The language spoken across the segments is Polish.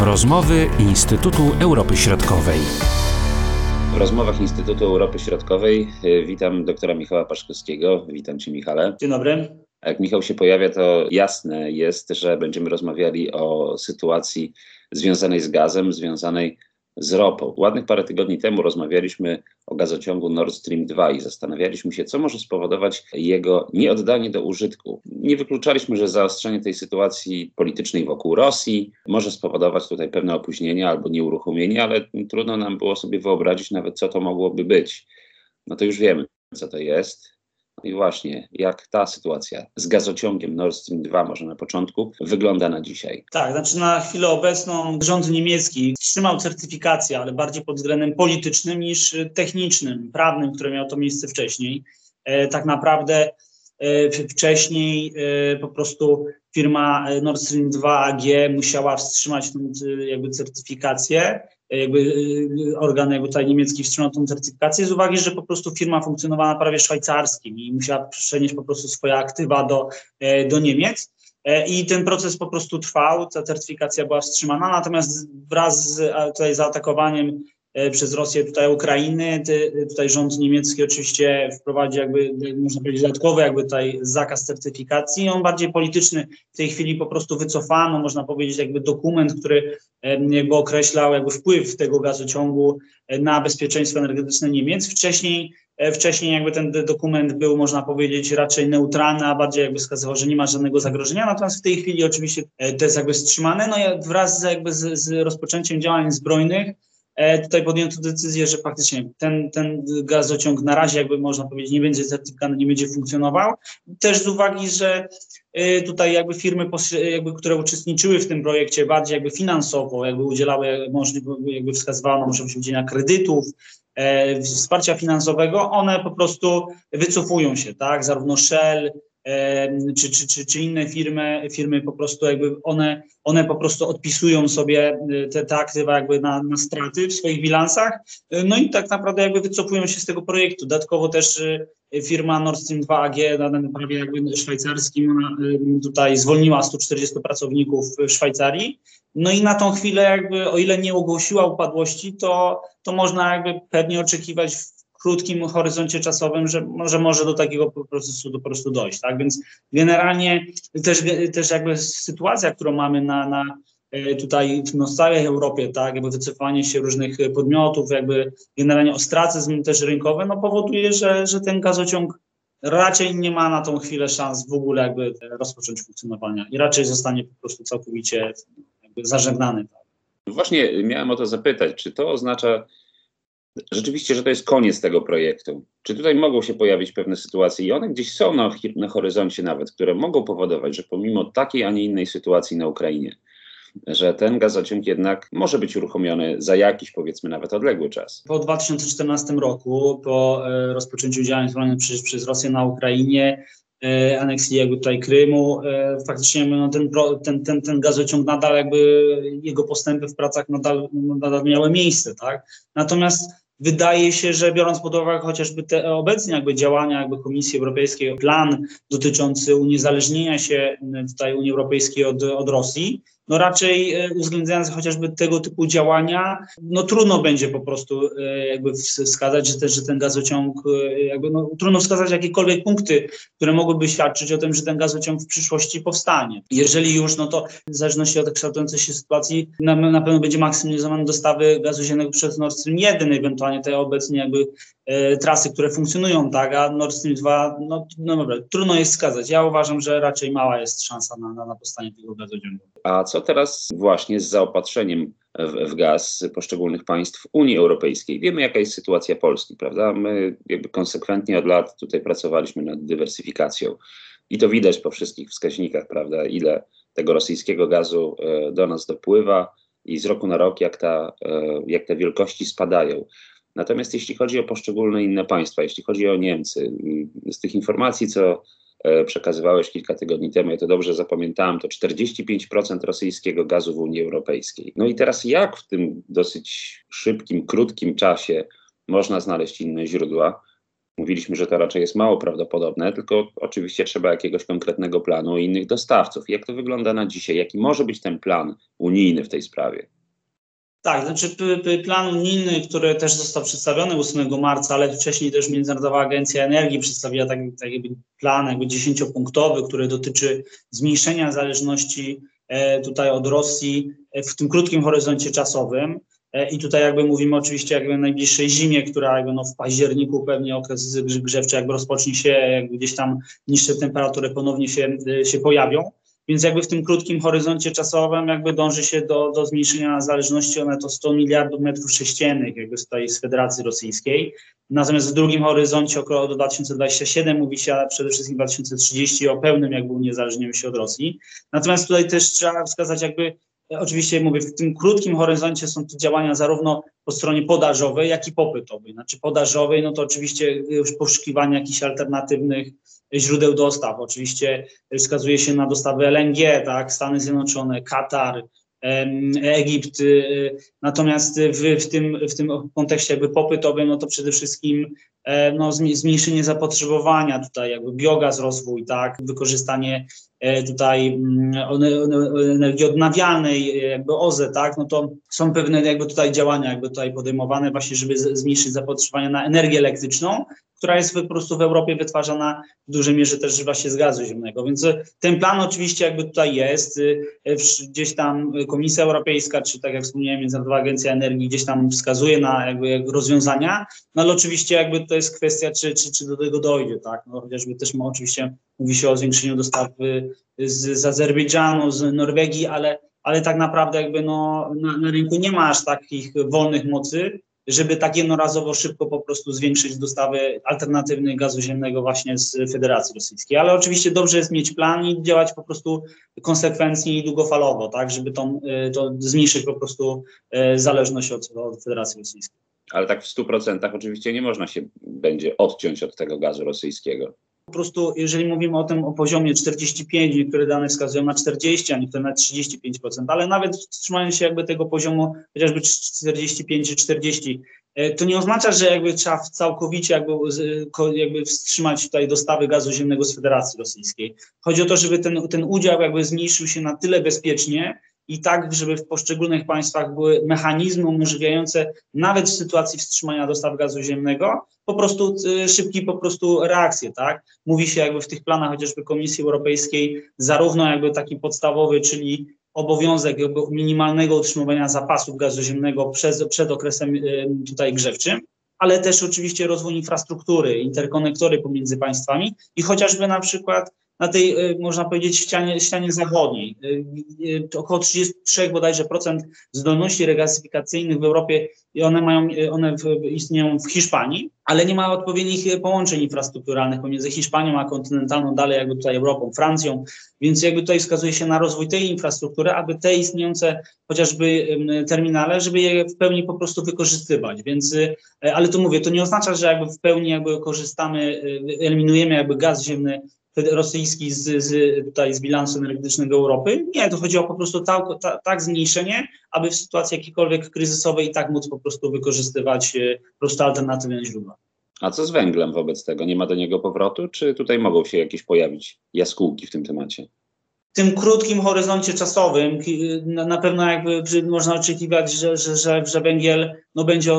Rozmowy Instytutu Europy Środkowej. W rozmowach Instytutu Europy Środkowej y, witam doktora Michała Paszkowskiego. Witam Cię, Michale. Dzień dobry. Jak Michał się pojawia, to jasne jest, że będziemy rozmawiali o sytuacji związanej z gazem, związanej z ropą. Ładnych parę tygodni temu rozmawialiśmy o gazociągu Nord Stream 2 i zastanawialiśmy się, co może spowodować jego nieoddanie do użytku. Nie wykluczaliśmy, że zaostrzenie tej sytuacji politycznej wokół Rosji może spowodować tutaj pewne opóźnienia albo nieuruchomienie, ale trudno nam było sobie wyobrazić nawet, co to mogłoby być. No to już wiemy, co to jest. I właśnie, jak ta sytuacja z gazociągiem Nord Stream 2 może na początku wygląda na dzisiaj? Tak, znaczy na chwilę obecną rząd niemiecki wstrzymał certyfikację, ale bardziej pod względem politycznym niż technicznym, prawnym, które miało to miejsce wcześniej. E, tak naprawdę e, wcześniej e, po prostu firma Nord Stream 2 AG musiała wstrzymać tę jakby certyfikację jakby y, organ jakby tutaj niemiecki wstrzymał tą certyfikację z uwagi, że po prostu firma funkcjonowała na prawie szwajcarskim i musiała przenieść po prostu swoje aktywa do, e, do Niemiec. E, I ten proces po prostu trwał, ta certyfikacja była wstrzymana, natomiast wraz z tutaj zaatakowaniem przez Rosję tutaj Ukrainy. Tutaj rząd niemiecki oczywiście wprowadzi jakby, można powiedzieć, dodatkowy jakby tutaj zakaz certyfikacji. On bardziej polityczny w tej chwili po prostu wycofano, można powiedzieć, jakby dokument, który jakby określał jakby wpływ tego gazociągu e, na bezpieczeństwo energetyczne Niemiec. Wcześniej e, Wcześniej jakby ten dokument był, można powiedzieć, raczej neutralny, a bardziej jakby wskazywał, że nie ma żadnego zagrożenia, natomiast w tej chwili oczywiście to jest jakby wstrzymane. No i wraz z, jakby z, z rozpoczęciem działań zbrojnych E, tutaj podjęto decyzję, że faktycznie ten, ten gazociąg na razie, jakby można powiedzieć, nie będzie certyfikowany, nie będzie funkcjonował. Też z uwagi, że e, tutaj jakby firmy, jakby, które uczestniczyły w tym projekcie bardziej jakby finansowo, jakby udzielały możliwość, jakby wskazywano możliwość udzielenia kredytów, e, wsparcia finansowego, one po prostu wycofują się, tak, zarówno Shell, czy, czy, czy, czy inne firmy, firmy po prostu jakby one, one po prostu odpisują sobie y, te, te aktywa jakby na, na straty w swoich bilansach, y, no i tak naprawdę jakby wycofują się z tego projektu. Dodatkowo też y, firma Nord Stream 2 AG na danym prawie jakby szwajcarskim, tutaj zwolniła 140 pracowników w Szwajcarii, no i na tą chwilę jakby, o ile nie ogłosiła upadłości, to, to można jakby pewnie oczekiwać krótkim horyzoncie czasowym, że może, może do takiego procesu po prostu dojść. Tak? Więc generalnie też, też jakby sytuacja, którą mamy na, na e, tutaj no, w całej Europie, tak, jakby wycofanie się różnych podmiotów, jakby generalnie ostracyzm też rynkowy, no powoduje, że, że ten gazociąg raczej nie ma na tą chwilę szans w ogóle jakby rozpocząć funkcjonowania i raczej zostanie po prostu całkowicie jakby zażegnany. Tak. Właśnie miałem o to zapytać, czy to oznacza, rzeczywiście, że to jest koniec tego projektu. Czy tutaj mogą się pojawić pewne sytuacje i one gdzieś są na, na horyzoncie nawet, które mogą powodować, że pomimo takiej, a nie innej sytuacji na Ukrainie, że ten gazociąg jednak może być uruchomiony za jakiś, powiedzmy, nawet odległy czas. Po 2014 roku, po e, rozpoczęciu działań zbrojnych przez, przez Rosję na Ukrainie, e, aneksji jakby tutaj Krymu, e, faktycznie no, ten, ten, ten, ten gazociąg nadal jakby, jego postępy w pracach nadal, nadal miały miejsce, tak? Natomiast Wydaje się, że biorąc pod uwagę chociażby te obecnie jakby działania jakby Komisji Europejskiej, plan dotyczący uniezależnienia się tutaj Unii Europejskiej od, od Rosji, no raczej e, uwzględniając chociażby tego typu działania, no trudno będzie po prostu e, jakby wskazać, że, te, że ten gazociąg, e, jakby no, trudno wskazać jakiekolwiek punkty, które mogłyby świadczyć o tym, że ten gazociąg w przyszłości powstanie. Jeżeli już, no to w zależności od kształtującej się sytuacji na, na pewno będzie maksymalizowane dostawy gazu ziemnego przez Nord Stream 1, ewentualnie te obecnie jakby trasy, które funkcjonują, tak, a Nord Stream 2, no, no dobra, trudno jest wskazać. Ja uważam, że raczej mała jest szansa na, na, na powstanie tego gazociągu. A co teraz właśnie z zaopatrzeniem w, w, gaz poszczególnych państw Unii Europejskiej? Wiemy, jaka jest sytuacja Polski, prawda? My jakby konsekwentnie od lat tutaj pracowaliśmy nad dywersyfikacją i to widać po wszystkich wskaźnikach, prawda? Ile tego rosyjskiego gazu e, do nas dopływa i z roku na rok, jak, ta, e, jak te wielkości spadają. Natomiast jeśli chodzi o poszczególne inne państwa, jeśli chodzi o Niemcy, z tych informacji, co E, przekazywałeś kilka tygodni temu, ja to dobrze zapamiętałem, to 45% rosyjskiego gazu w Unii Europejskiej. No i teraz jak w tym dosyć szybkim, krótkim czasie można znaleźć inne źródła? Mówiliśmy, że to raczej jest mało prawdopodobne, tylko oczywiście trzeba jakiegoś konkretnego planu i innych dostawców. Jak to wygląda na dzisiaj? Jaki może być ten plan unijny w tej sprawie? Tak, znaczy plan unijny, który też został przedstawiony 8 marca, ale wcześniej też Międzynarodowa Agencja Energii przedstawiła taki, taki plan jakby dziesięciopunktowy, który dotyczy zmniejszenia zależności e, tutaj od Rosji w tym krótkim horyzoncie czasowym. E, I tutaj jakby mówimy oczywiście jakby najbliższej zimie, która jakby no w październiku pewnie okres grzewczy jakby rozpocznie się, jakby gdzieś tam niższe temperatury ponownie się, e, się pojawią. Więc jakby w tym krótkim horyzoncie czasowym jakby dąży się do, do zmniejszenia zależności o to 100 miliardów metrów sześciennych jakby tutaj z Federacji Rosyjskiej. Natomiast w drugim horyzoncie około do 2027 mówi się przede wszystkim 2030 o pełnym jakby uniezależnieniu się od Rosji. Natomiast tutaj też trzeba wskazać jakby Oczywiście mówię, w tym krótkim horyzoncie są to działania zarówno po stronie podażowej, jak i popytowej. Znaczy podażowej, no to oczywiście już poszukiwanie jakichś alternatywnych źródeł dostaw. Oczywiście wskazuje się na dostawy LNG, tak, Stany Zjednoczone, Katar, Egipt. Y, natomiast w, w, tym, w tym kontekście jakby popytowym, no to przede wszystkim e, no, zmniejszenie zapotrzebowania, tutaj jakby biogaz rozwój, tak, wykorzystanie tutaj mm, energii odnawialnej, jakby OZE, tak, no to są pewne jakby tutaj działania jakby tutaj podejmowane właśnie, żeby zmniejszyć zapotrzebowanie na energię elektryczną, która jest po prostu w Europie wytwarzana w dużej mierze też właśnie z gazu ziemnego. Więc e, ten plan oczywiście jakby tutaj jest, e, gdzieś tam Komisja Europejska, czy tak jak wspomniałem, Międzynarodowa Agencja Energii gdzieś tam wskazuje na jakby rozwiązania, no ale oczywiście jakby to jest kwestia, czy, czy, czy do tego dojdzie, tak, no chociażby też ma, oczywiście mówi się o zwiększeniu dostaw z, z Azerbejdżanu, z Norwegii, ale ale tak naprawdę jakby no, na, na rynku nie ma aż takich wolnych mocy, żeby tak jednorazowo szybko po prostu zwiększyć dostawy alternatywnych gazu ziemnego właśnie z Federacji Rosyjskiej. Ale oczywiście dobrze jest mieć plan i działać po prostu konsekwentnie i długofalowo, tak, żeby tą, y, to zmniejszyć po prostu y, zależność od, od Federacji Rosyjskiej. Ale tak w 100% oczywiście nie można się będzie odciąć od tego gazu rosyjskiego. Po prostu, jeżeli mówimy o tym o poziomie 45, niektóre dane wskazują na 40, a niektóre na 35%, ale nawet trzymając się jakby tego poziomu chociażby 45 czy 40, e, to nie oznacza, że jakby trzeba całkowicie jakby, jakby wstrzymać tutaj dostawy gazu ziemnego z Federacji Rosyjskiej. Chodzi o to, żeby ten, ten udział jakby zmniejszył się na tyle bezpiecznie, i tak, żeby w poszczególnych państwach były mechanizmy umożliwiające nawet w sytuacji wstrzymania dostaw gazu ziemnego po prostu y, szybki po prostu reakcje, tak? Mówi się jakby w tych planach chociażby Komisji Europejskiej zarówno jakby taki podstawowy, czyli obowiązek jakby minimalnego utrzymywania zapasów gazu ziemnego przez, przed okresem y, tutaj grzewczym, ale też oczywiście rozwój infrastruktury, interkonektory pomiędzy państwami i chociażby na przykład na tej, y, można powiedzieć, ścianie, ścianie zachodniej. Y, y, około 33 bodajże procent zdolności regazyfikacyjnych w Europie i one mają, one w, istnieją w Hiszpanii, ale nie ma odpowiednich połączeń infrastrukturalnych pomiędzy Hiszpanią a kontynentalną, dalej jakby tutaj Europą, Francją, więc jakby tutaj wskazuje się na rozwój tej infrastruktury, aby te istniejące chociażby terminale, żeby je w pełni po prostu wykorzystywać, więc, ale to mówię, to nie oznacza, że jakby w pełni jakby korzystamy, eliminujemy jakby gaz ziemny rosyjski z, z, tutaj z bilansu energetycznego Europy. Nie, to chodzi o po prostu tak, tak zmniejszenie, aby w sytuacji jakiejkolwiek kryzysowej i tak móc po prostu wykorzystywać e, po prostu alternatywne źródła. A co z węglem wobec tego? Nie ma do niego powrotu, czy tutaj mogą się jakieś pojawić jaskółki w tym temacie? W tym krótkim horyzoncie czasowym na pewno jakby można oczekiwać, że, że, że, że węgiel no, będzie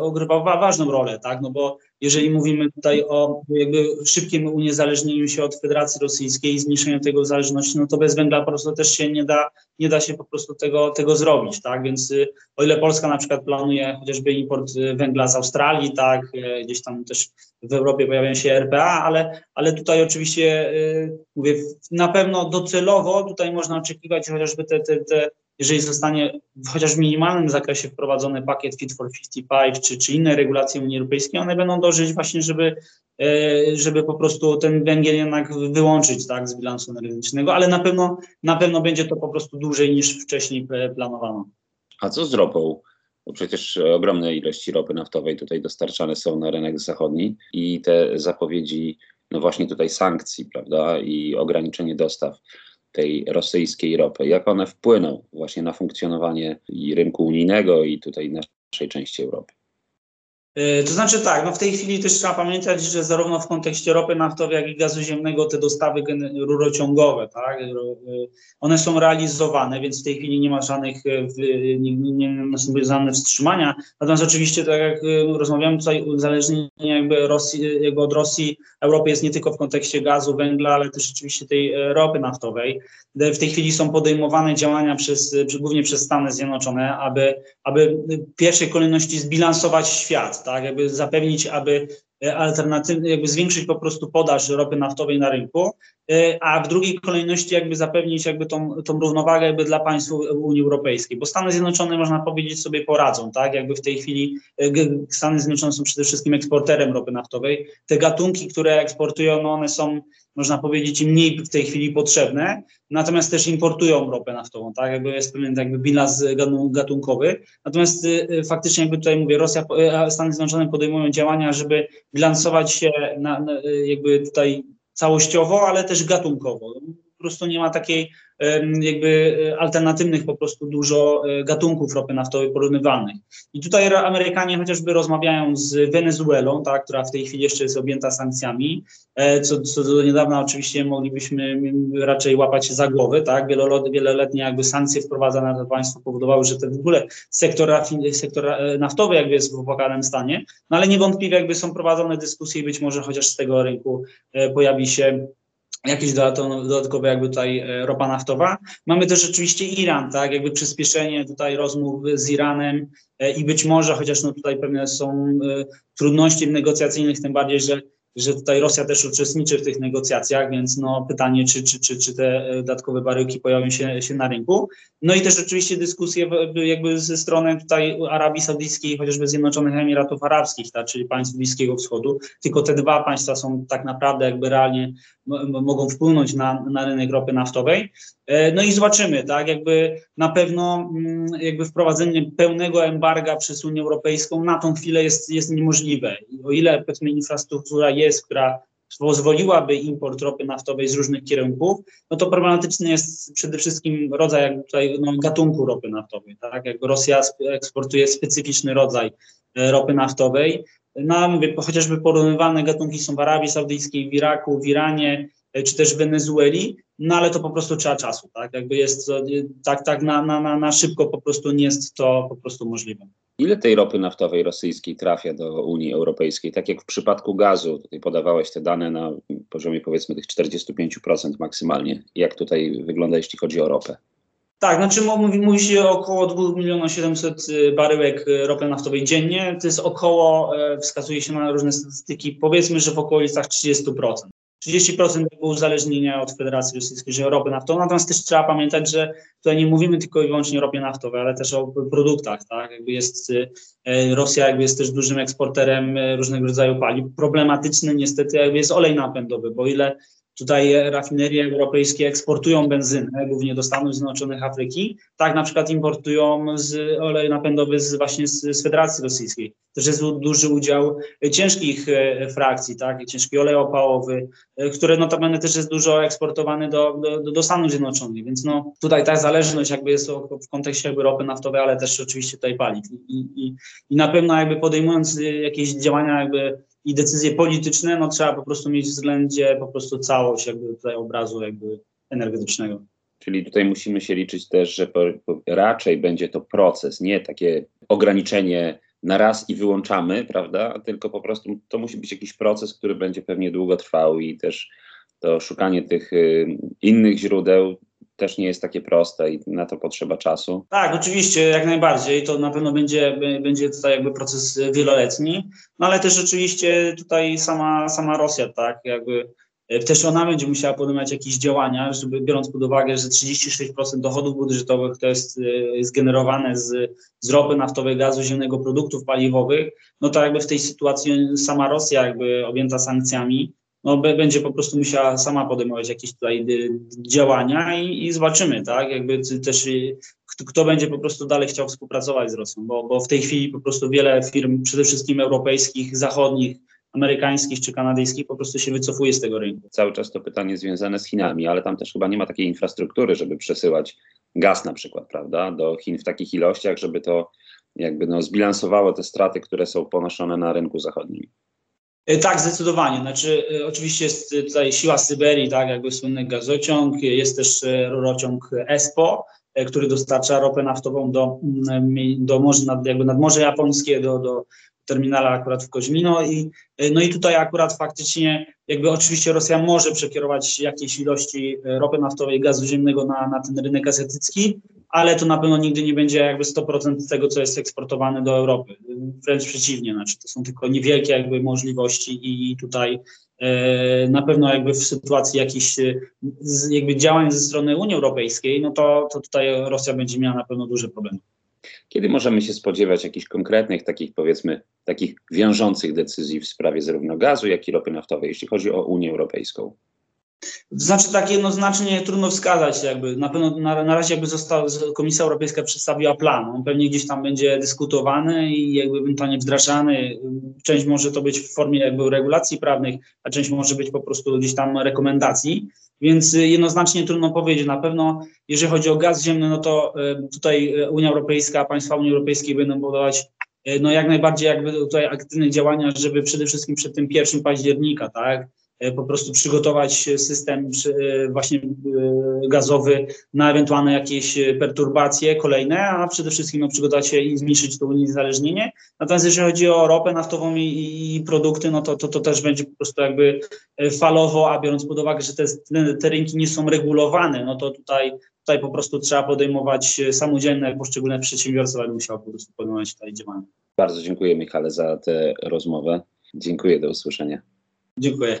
odgrywał ważną rolę, tak? No bo jeżeli mówimy tutaj o jakby szybkim uniezależnieniu się od Federacji Rosyjskiej i zmniejszeniu tego zależności, no to bez węgla po prostu też się nie da, nie da się po prostu tego, tego zrobić, tak? Więc y, o ile Polska na przykład planuje chociażby import y, węgla z Australii, tak, y, gdzieś tam też w Europie pojawiają się RPA, ale, ale tutaj oczywiście mówię, na pewno docelowo tutaj można oczekiwać chociażby te, te, te jeżeli zostanie chociaż w minimalnym zakresie wprowadzony pakiet Fit for 55 czy, czy inne regulacje Unii Europejskiej, one będą dążyć właśnie, żeby, e, żeby po prostu ten węgiel jednak wyłączyć tak, z bilansu energetycznego, ale na pewno, na pewno będzie to po prostu dłużej niż wcześniej planowano. A co z ropą? Bo przecież ogromne ilości ropy naftowej tutaj dostarczane są na rynek zachodni i te zapowiedzi, no właśnie tutaj sankcji, prawda, i ograniczenie dostaw tej rosyjskiej ropy, jak one wpłyną właśnie na funkcjonowanie i rynku unijnego i tutaj naszej części Europy. E, to znaczy tak, no w tej chwili też trzeba pamiętać, że zarówno w kontekście ropy naftowej, jak i gazu ziemnego te dostawy rurociągowe, tak, e, one są realizowane, więc w tej chwili nie ma żadnych, e, nie, nie, nie żadne wstrzymania. Natomiast oczywiście, tak jak rozmawiamy tutaj, uzależnienie jakby, Rosji, jakby od Rosji Europy jest nie tylko w kontekście gazu, węgla, ale też oczywiście tej ropy naftowej. W tej chwili są podejmowane działania przez, głównie przez Stany Zjednoczone, aby, aby w pierwszej kolejności zbilansować świat, tak, jakby zapewnić, aby e, alternatywny, jakby zwiększyć po prostu podaż ropy naftowej na rynku, e, a w drugiej kolejności jakby zapewnić jakby tą, tą równowagę jakby dla państw Unii Europejskiej, bo Stany Zjednoczone można powiedzieć sobie poradzą, tak, jakby w tej chwili e, Stany Zjednoczone są przede wszystkim eksporterem ropy naftowej, te gatunki, które eksportują, no one są można powiedzieć, mniej w tej chwili potrzebne, natomiast też importują ropę naftową, tak, jakby jest pewien jakby bilans gatunkowy, natomiast y, y, faktycznie jakby tutaj mówię, Rosja, y, Stany Zjednoczone podejmują działania, żeby bilansować się na, na, jakby tutaj całościowo, ale też gatunkowo. Po prostu nie ma takiej jakby e, alternatywnych po prostu dużo e, gatunków ropy naftowej porównywalnych. I tutaj Amerykanie chociażby rozmawiają z Wenezuelą, tak, która w tej chwili jeszcze jest objęta sankcjami, e, co, co do niedawna oczywiście moglibyśmy raczej łapać się za głowy, tak, wieloletnie jakby sankcje wprowadzane na państwo powodowały, że ten w ogóle sektor, sektor naftowy jakby jest w opłakanym stanie, no ale niewątpliwie jakby są prowadzone dyskusje i być może chociaż z tego rynku pojawi się jakieś dodatkowe jakby tutaj e, ropa naftowa. Mamy też oczywiście Iran, tak, jakby przyspieszenie tutaj rozmów z Iranem e, i być może, chociaż no tutaj pewne są e, trudności negocjacyjnych, tym bardziej, że że tutaj Rosja też uczestniczy w tych negocjacjach, więc no pytanie, czy, czy, czy, czy te e, dodatkowe baryłki pojawią się, się na rynku. No i też oczywiście dyskusje jakby ze strony tutaj Arabii Saudyjskiej, chociażby Zjednoczonych Emiratów Arabskich, tak, czyli państw Bliskiego Wschodu. Tylko te dwa państwa są tak naprawdę jakby realnie mogą wpłynąć na, na rynek ropy naftowej. E, no i zobaczymy, tak, jakby na pewno mm, jakby wprowadzenie pełnego embarga przez Unię Europejską na tą chwilę jest, jest niemożliwe. O ile powiedzmy infrastruktura jest, która pozwoliłaby import ropy naftowej z różnych kierunków, no to problematyczny jest przede wszystkim rodzaj tutaj no, gatunku ropy naftowej, tak, jakby Rosja eksportuje specyficzny rodzaj e, ropy naftowej, no mówię, chociażby porównywane gatunki są w Arabii Saudyjskiej, w Iraku, w Iranie, e, czy też w Wenezueli, no ale to po prostu trzeba czasu, tak? Jakby jest to, tak, tak na, na, na szybko po prostu nie jest to po prostu możliwe. Ile tej ropy naftowej rosyjskiej trafia do Unii Europejskiej? Tak jak w przypadku gazu, tutaj podawałeś te dane na poziomie powiedzmy tych 45% maksymalnie. Jak tutaj wygląda, jeśli chodzi o ropę? Tak, znaczy mówi, mówi się około 2 milionów 700 y, baryłek y, ropy naftowej dziennie. To jest około, e, wskazuje się na różne statystyki, powiedzmy, że w okolicach 30%. 30% tego uzależnienia od Federacji Rosyjskiej, że ropy naftowej. Natomiast też trzeba pamiętać, że tutaj nie mówimy tylko i wyłącznie o ropie naftowej, ale też o produktach, tak? Jakby jest, e, Rosja jakby jest też dużym eksporterem e, różnego rodzaju paliw. Problematyczny niestety jakby jest olej napędowy, bo ile Tutaj rafinerie europejskie eksportują benzynę, głównie do Stanów Zjednoczonych Afryki. Tak na przykład importują z olej napędowy z, właśnie z, z Federacji Rosyjskiej. Też jest duży udział ciężkich e, frakcji, tak, ciężki olej opałowy, e, które notabene też jest dużo eksportowany do, do, do Stanów Zjednoczonych. Więc no, tutaj ta zależność jakby jest w kontekście jakby ropy naftowej, ale też oczywiście tutaj paliw. I, i, i na pewno jakby podejmując jakieś działania jakby i decyzje polityczne, no trzeba po prostu mieć w względzie po prostu całość jakby tutaj obrazu jakby energetycznego. Czyli tutaj musimy się liczyć też, że raczej będzie to proces, nie takie ograniczenie na raz i wyłączamy, prawda? Tylko po prostu to musi być jakiś proces, który będzie pewnie długotrwały i też to szukanie tych y, innych źródeł też nie jest takie proste i na to potrzeba czasu. Tak, oczywiście, jak najbardziej. To na pewno będzie, będzie tutaj jakby proces wieloletni, no ale też oczywiście tutaj sama, sama Rosja, tak, jakby e, też ona będzie musiała podejmować jakieś działania, żeby biorąc pod uwagę, że 36% dochodów budżetowych to jest, e, jest generowane z, z ropy naftowej, gazu ziemnego, produktów paliwowych, no to jakby w tej sytuacji sama Rosja jakby objęta sankcjami, no, będzie po prostu musiała sama podejmować jakieś tutaj działania i, i zobaczymy, tak, jakby też y, kto, będzie po prostu dalej chciał współpracować z Rosją, bo, bo w tej chwili po prostu wiele firm, przede wszystkim europejskich, zachodnich, amerykańskich czy kanadyjskich po prostu się wycofuje z tego rynku. Cały czas to pytanie związane z Chinami, ale tam też chyba nie ma takiej infrastruktury, żeby przesyłać gaz na przykład, prawda, do Chin w takich ilościach, żeby to jakby no, zbilansowało te straty, które są ponoszone na rynku zachodnim. E, tak, zdecydowanie. Znaczy, e, oczywiście jest tutaj siła Syberii, tak, jakby słynny gazociąg, jest też rurociąg ESPO, który dostarcza ropę naftową do, mm, do morza, jakby nad Morze Japońskie, do, do terminala akurat w Koźmino i no i tutaj akurat faktycznie jakby oczywiście Rosja może przekierować jakieś ilości ropy naftowej gazu ziemnego na, na ten rynek azjatycki, ale to na pewno nigdy nie będzie jakby 100% tego, co jest eksportowane do Europy. Wręcz przeciwnie, znaczy to są tylko niewielkie jakby możliwości i tutaj e, na pewno jakby w sytuacji jakichś e, jakby działań ze strony Unii Europejskiej, no to, to tutaj Rosja będzie miała na pewno duże problemy. Kiedy możemy się spodziewać jakichś konkretnych, takich powiedzmy, takich wiążących decyzji w sprawie zarówno gazu, jak i ropy naftowej, jeśli chodzi o Unię Europejską? Znaczy tak jednoznacznie trudno wskazać, jakby na pewno na, na razie jakby została, Komisja Europejska przedstawiła plan. On pewnie gdzieś tam będzie dyskutowany i jakby ewentualnie wdrażany. Część może to być w formie jakby regulacji prawnych, a część może być po prostu gdzieś tam rekomendacji. Więc jednoznacznie trudno powiedzieć. Na pewno, jeżeli chodzi o gaz ziemny, no to e, tutaj Unia Europejska, państwa Unii Europejskiej będą budować e, no jak najbardziej jakby tutaj aktywne działania, żeby przede wszystkim przed tym 1 października, tak, E, po prostu przygotować system e, właśnie e, gazowy na ewentualne jakieś perturbacje kolejne, a przede wszystkim no, przygotować się i zmniejszyć to uniezależnienie. Natomiast jeżeli chodzi o ropę naftową i, i produkty, no to, to, to też będzie po prostu jakby falowo, a biorąc pod uwagę, że te, te rynki nie są regulowane, no to tutaj, tutaj po prostu trzeba podejmować samodzielne poszczególne przedsiębiorstwa, ale musiały po prostu podejmować tutaj działania. Bardzo dziękuję Michale za tę rozmowę. Dziękuję, do usłyszenia. Dziękuję.